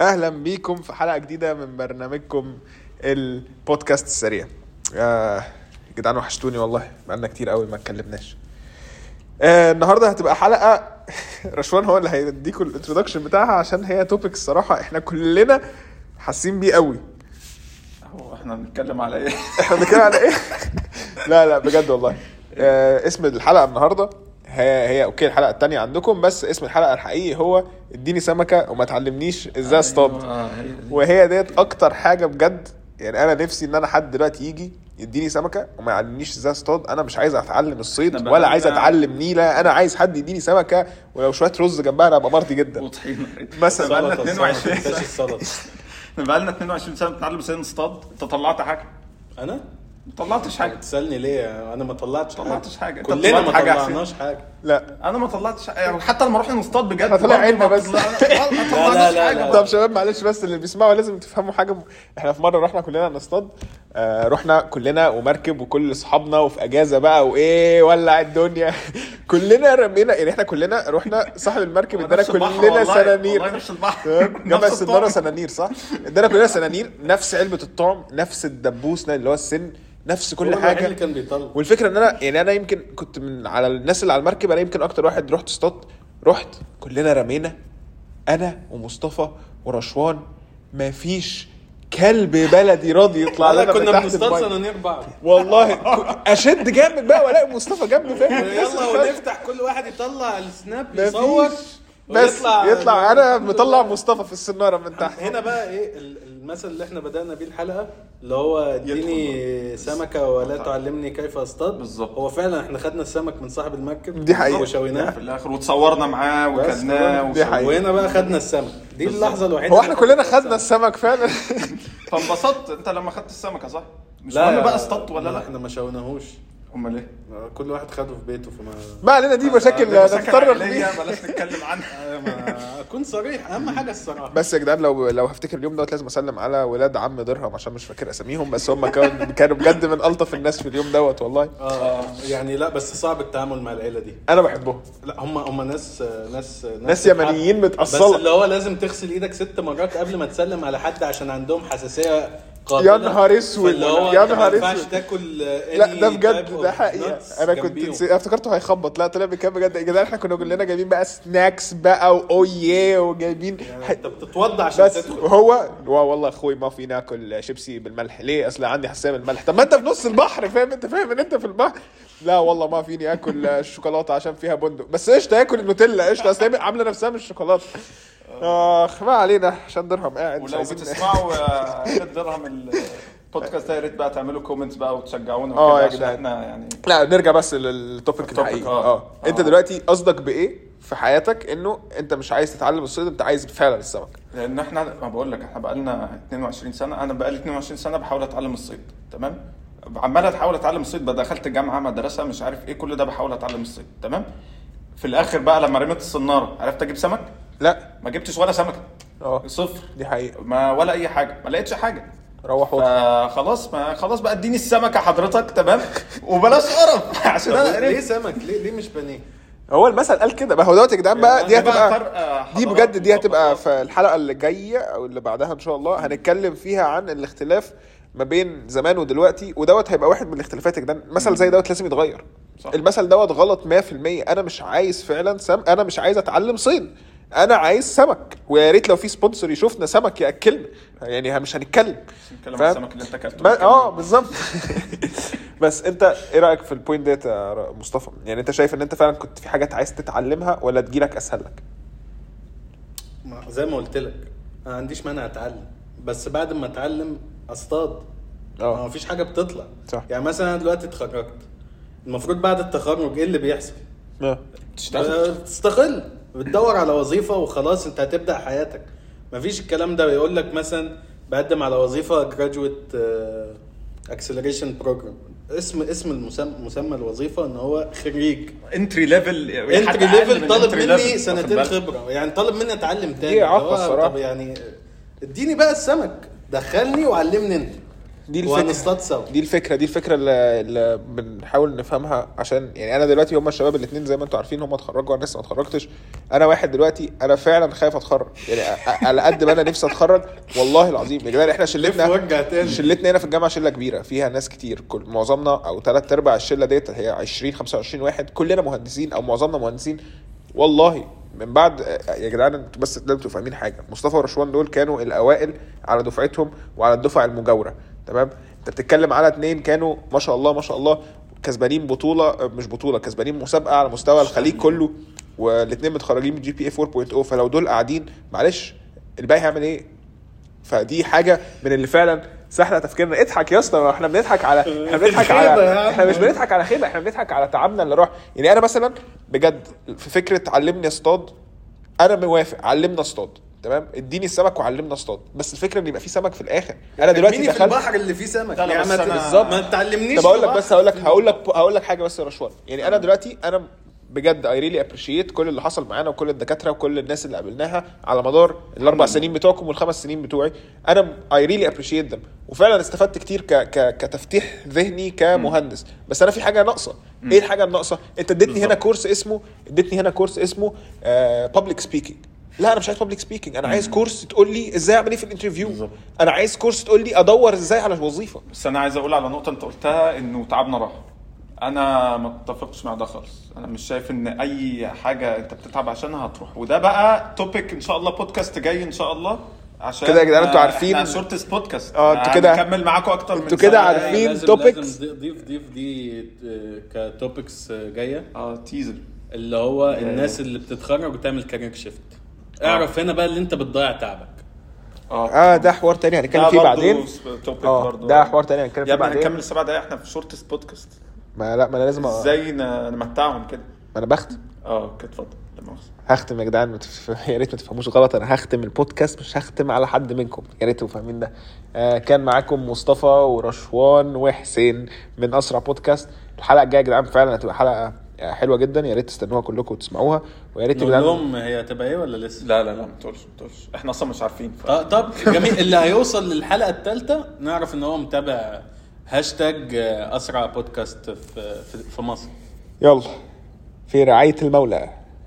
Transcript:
أهلا بيكم في حلقة جديدة من برنامجكم البودكاست السريع آه جدعان وحشتوني والله بقالنا كتير قوي ما اتكلمناش آه النهارده هتبقى حلقة رشوان هو اللي هيديكم ال introduction بتاعها عشان هي topic الصراحة إحنا كلنا حاسين بيه قوي هو إحنا بنتكلم على إيه؟ إحنا بنتكلم على إيه؟ لا لا بجد والله آه اسم الحلقة النهارده هي هي okay الحلقة التانية عندكم بس اسم الحلقة الحقيقي هو اديني سمكة وما تعلمنيش إزاي اصطاد آه،. وهي ديت أكتر حاجة بجد يعني أنا نفسي إن أنا حد دلوقتي يجي يديني سمكة وما يعلمنيش إزاي اصطاد أنا مش عايز أتعلم الصيد ولا عايز أتعلم نيلة أنا عايز حد يديني سمكة ولو شوية رز جنبها أنا ابقى مرضي جدا. وطحينه مثلا. بقالنا سلطة، 22 سلطة، سنه السلطة. بقالنا 22 سنة بنتعلم إزاي نصطاد انت طلعت حاجة؟ أنا؟ ما طلعتش حاجة. تسالني ليه؟ أنا ما طلعتش ما طلعتش حاجة. كلنا ما حاجة طلعناش حاجة. لا أنا ما طلعتش يعني حتى لما رحنا نصطاد بجد إحنا طلع برضه عيننا ما بس. لا، لا، حاجة لا. طب شباب معلش بس اللي بيسمعوا لازم تفهموا حاجة. إحنا في مرة رحنا كلنا نصطاد آه رحنا كلنا ومركب وكل أصحابنا وفي أجازة بقى وإيه ولع الدنيا كلنا رمينا يعني إحنا كلنا رحنا صاحب المركب إدانا كلنا سنانير نفس البحر؟ جاب السناره. سنانير صح؟ إدانا كلنا سنانير نفس علبة الطعم نفس الدبوس اللي هو السن نفس كل حاجة. اللي كان بيطلع. والفكرة إن أنا يعني أنا يمكن كنت من على الناس اللي على المركب أنا يمكن أكتر واحد رحت اصطاد. رحت كلنا رمينا. أنا ومصطفى ورشوان مفيش كلب بلدي راضي يطلع لنا كنا بنصطاد. سنانير بعض. والله أشد جامد بقى وألاقي مصطفى جنبي فاهم يلا ونفتح كل واحد يطلع السناب. يصور بس ويطلع- يطلع. أنا مطلع مصطفى في السنارة من تحت. هنا بقى إيه المثل اللي إحنا بدأنا بيه الحلقة اللي هو اديني سمكة ولا تعلمني كيف اصطاد. بالظبط. هو فعلا إحنا خدنا السمك من صاحب المركب دي حقيقة. وشويناه. في الآخر وتصورنا معاه وكلناه. وهنا بقى خدنا السمك. دي اللحظة الوحيدة هو إحنا كلنا خدنا السمك فعلا؟ فانبسطت. انت لما خدت السمكة صح؟ مش لا مهم بقى اصطدت ولا لا؟ إحنا ما شويناهوش. أمال إيه؟ كل واحد خده في بيته فما ما علينا دي مشاكل نتطرق بلاش نتكلم عنها. ما أكون صريح أهم حاجة الصراحة. بس يا جدعان لو لو هفتكر اليوم دوت لازم أسلم على ولاد عم درهم عشان مش فاكر أساميهم بس هم كانوا كانوا بجد من ألطف الناس في اليوم دوت والله. آه يعني لا بس صعب التعامل مع العيلة دي. أنا بحبهم. لا هم هم ناس ناس ناس يمنيين بس متأصلة. اللي هو لازم تغسل إيدك ست مرات قبل ما تسلم على حد عشان عندهم حساسية يا نهار اسود، يا أنت ما نهار ينفعش اسود. تاكل لا ده بجد ده nuts أنا كنت افتكرته هيخبط. لا طلع بكام بجد؟ يا جدعان إحنا كنا كلنا جايبين بقى سناكس بقى واويه وجايبين ح- أنت بتتوضى عشان بس تدخل هو والله أخوي ما في ناكل شيبسي بالملح. ليه؟ أصل عندي حساسية بالملح طب ما أنت في نص البحر فاهم؟ أنت فاهم إن أنت في البحر. لا والله ما فيني آكل الشوكولاتة عشان فيها بندق. بس قشطه اكل النوتيلا. قشطه أصل عاملة نفسها من الشوكولاتة. آخ ما علينا عشان درهم قاعد ولو بتسمعوا آه، درهم البودكاست ده يا ريت بقى تعملوا كومنتس بقى وتشجعونا آه وكده يا عشان جدعان. إحنا يعني لا نرجع بس للتوبيك الحقيقي. آه. آه. أنت. دلوقتي قصدك بإيه في حياتك؟ إنه أنت مش عايز تتعلم الصيد أنت عايز فعلا السمك. لأن إحنا ما بقول لك إحنا بقى لنا 22 سنة أنا بقى لي 22 سنة بحاول أتعلم الصيد تمام؟ عمال احاول أتعلم الصيد بقى دخلت جامعة مدرسة مش عارف إيه كل ده بحاول أتعلم الصيد تمام؟ في الآخر بقى لما رميت الصنارة عرفت أجيب سمك؟ لا. ما جبتش ولا سمكة. آه. صفر. دي حقيقة. ما ولا أي حاجة. ما لقيتش حاجة. روح وقت فخلاص ما خلاص بقى اديني السمكة حضرتك تمام؟ وبلاش قرف. عشان أنا ليه سمك؟ ليه ليه مش بانيه؟ هو المثل قال كده. ما هو دوت يا جدعان بقى دي ده بقى هتبقى دي بجد دي هتبقى. في الحلقة اللي جاية أو اللي بعدها إن شاء الله. هنتكلم فيها عن الاختلاف ما بين زمان ودلوقتي ودوت هيبقى واحد من الاختلافات يا جدعان. مثل زي دوت لازم يتغير. صح. المثل دوت غلط 100% أنا مش عايز فعلا سم أنا مش عايز أتعلم صيد أنا عايز سمك ويا ريت لو في sponsor يشوفنا سمك ياكلنا. يعني مش هنتكلم. نتكلم عن؟ السمك اللي انت أكلته. آه بالظبط. بس انت إيه رأيك في ال point ديت يا مصطفى؟ يعني انت شايف ان انت فعلا كنت في حاجات عايز تتعلمها ولا تجيلك أسهل لك؟ ما- زي ما قلت لك أنا ما عنديش مانع أتعلم. بس بعد ما أتعلم أصطاد. آه. ما فيش حاجة بتطلع. صح. يعني مثلا أنا دلوقتي اتخرجت. المفروض بعد التخرج إيه اللي بيحصل؟ آه. تشتغل. تستقل. بتدور على وظيفة وخلاص انت هتبدأ حياتك. مفيش الكلام ده. يقول لك مثلا بقدم على وظيفة graduate acceleration program اسم اسم المسمى مسمى الوظيفة إن هو خريج. entry level entry level طالب مني سنتين خبرة. يعني طالب مني اتعلم تاني. دي. طب يعني اديني بقى السمك. دخلني وعلمني انت. دي الفكرة. وهنصطاد سوا. دي الفكرة دي الفكرة اللي, اللي بنحاول نفهمها عشان يعني أنا دلوقتي هم الشباب الاثنين زي ما أنتم عارفين هم اتخرجوا أنا لسه ما اتخرجتش. أنا واحد دلوقتي أنا فعلا خايف أتخرج. يعني على قد ما أنا نفسي أتخرج والله العظيم. يا جماعة إحنا شلتنا شلتنا هنا في الجامعة شلة كبيرة. فيها ناس كتير. كل معظمنا أو ثلاث أرباع الشلة ديت هي 20 25 واحد. كلنا مهندسين أو معظمنا مهندسين. والله من بعد يا جدعان أنتوا بس لازم تبقوا فاهمين حاجة. مصطفى ورشوان دول كانوا الأوائل على دفعتهم وعلى الدفعة المجاورة. تمام؟ انت بتتكلم على اتنين كانوا ما شاء الله ما شاء الله كسبانين بطولة مش بطولة كسبانين مسابقة على مستوى الخليج كله والاثنين متخرجين من GPA 4.0 فلو دول قاعدين معلش الباقي هيعمل إيه؟ فدي حاجة من اللي فعلا سهلة تفكيرنا. اضحك يا اسطى إحنا بنضحك على إحنا بنضحك على. إحنا مش بنضحك على خيبة إحنا بنضحك على تعبنا اللي راح. يعني أنا مثلا بجد في فكرة علمني اصطاد أنا موافق علمنا اصطاد. تمام؟ اديني السمك وعلمنا اصطاد. بس الفكرة ان يبقى في سمك في الآخر. أنا دلوقتي ارميني في دخلت البحر اللي فيه سمك. بس ما أنا- بالظبط. ما تعلمنيش طب أقول لك. بس هقول لك هقول لك هقول لك حاجة بس يا رشوان. يعني أنا دلوقتي أنا بجد I really appreciate كل اللي حصل معانا وكل الدكاترة وكل الناس اللي قابلناها على مدار الأربع سنين بتوعكم والخمس سنين بتوعي. أنا I really appreciate them وفعلا استفدت كتير ك ك كتفتيح ذهني كمهندس. بس أنا في حاجة ناقصة. إيه الحاجة الناقصة؟ أنت اديتني هنا course اسمه اديتني هنا course اسمه public speaking لا أنا مش عايز public speaking أنا عايز course تقول لي إزاي أعمل إيه في ال interview بالظبط. أنا عايز course تقول لي أدور إزاي على وظيفة. بس أنا عايز أقول على نقطة أنت قلتها إنه تعبنا راح أنا ما اتفقش مع ده خالص. أنا مش شايف إن أي حاجة أنت بتتعب عشانها هتروح. وده بقى topic إن شاء الله بودكاست جاي إن شاء الله. عشان كده يا جدعان أنتوا عارفين- إحنا shortest podcast آه، أنتوا كده- هنكمل معاكم أكتر من أنتوا كده. عارفين. لازم ضيف ضيف دي آه، ك topics آه، جاية. آه teaser اللي هو الناس اللي بتتخرج وتعمل career shift اعرف هنا بقى اللي انت بتضيع تعبك. آه. ده حوار تاني هنتكلم فيه بعدين. آه ده حوار تاني هنتكلم يا فيه ابني بعدين. هنكمل السبع دقايق إحنا في shortest podcast ما لا ما أنا لازم إزاي نمتعهم كده؟ ما أنا بختم آه okay اتفضل. هختم يا جدعان يا ريت ما تفهموش غلط أنا هختم البودكاست مش هختم على حد منكم. يا ريت تبقوا فاهمين ده. آه كان معاكم مصطفى ورشوان وحسين من أسرع بودكاست الحلقة الجاية يا جدعان فعلا هتبقى حلقة آه، حلوة جدا. يا ريت تستنوها كلكم وتسمعوها. ويا ريت نقول لهم هي هتبقى إيه ولا لسه؟ لا لا لا ما تقولش ما تقولش. إحنا أصلا مش عارفين. ف... طب طب جميل. اللي هيوصل للحلقة الثالثه نعرف إن هو متابع هاشتاج آه، أسرع بودكاست في- في مصر. يلا في رعاية المولى.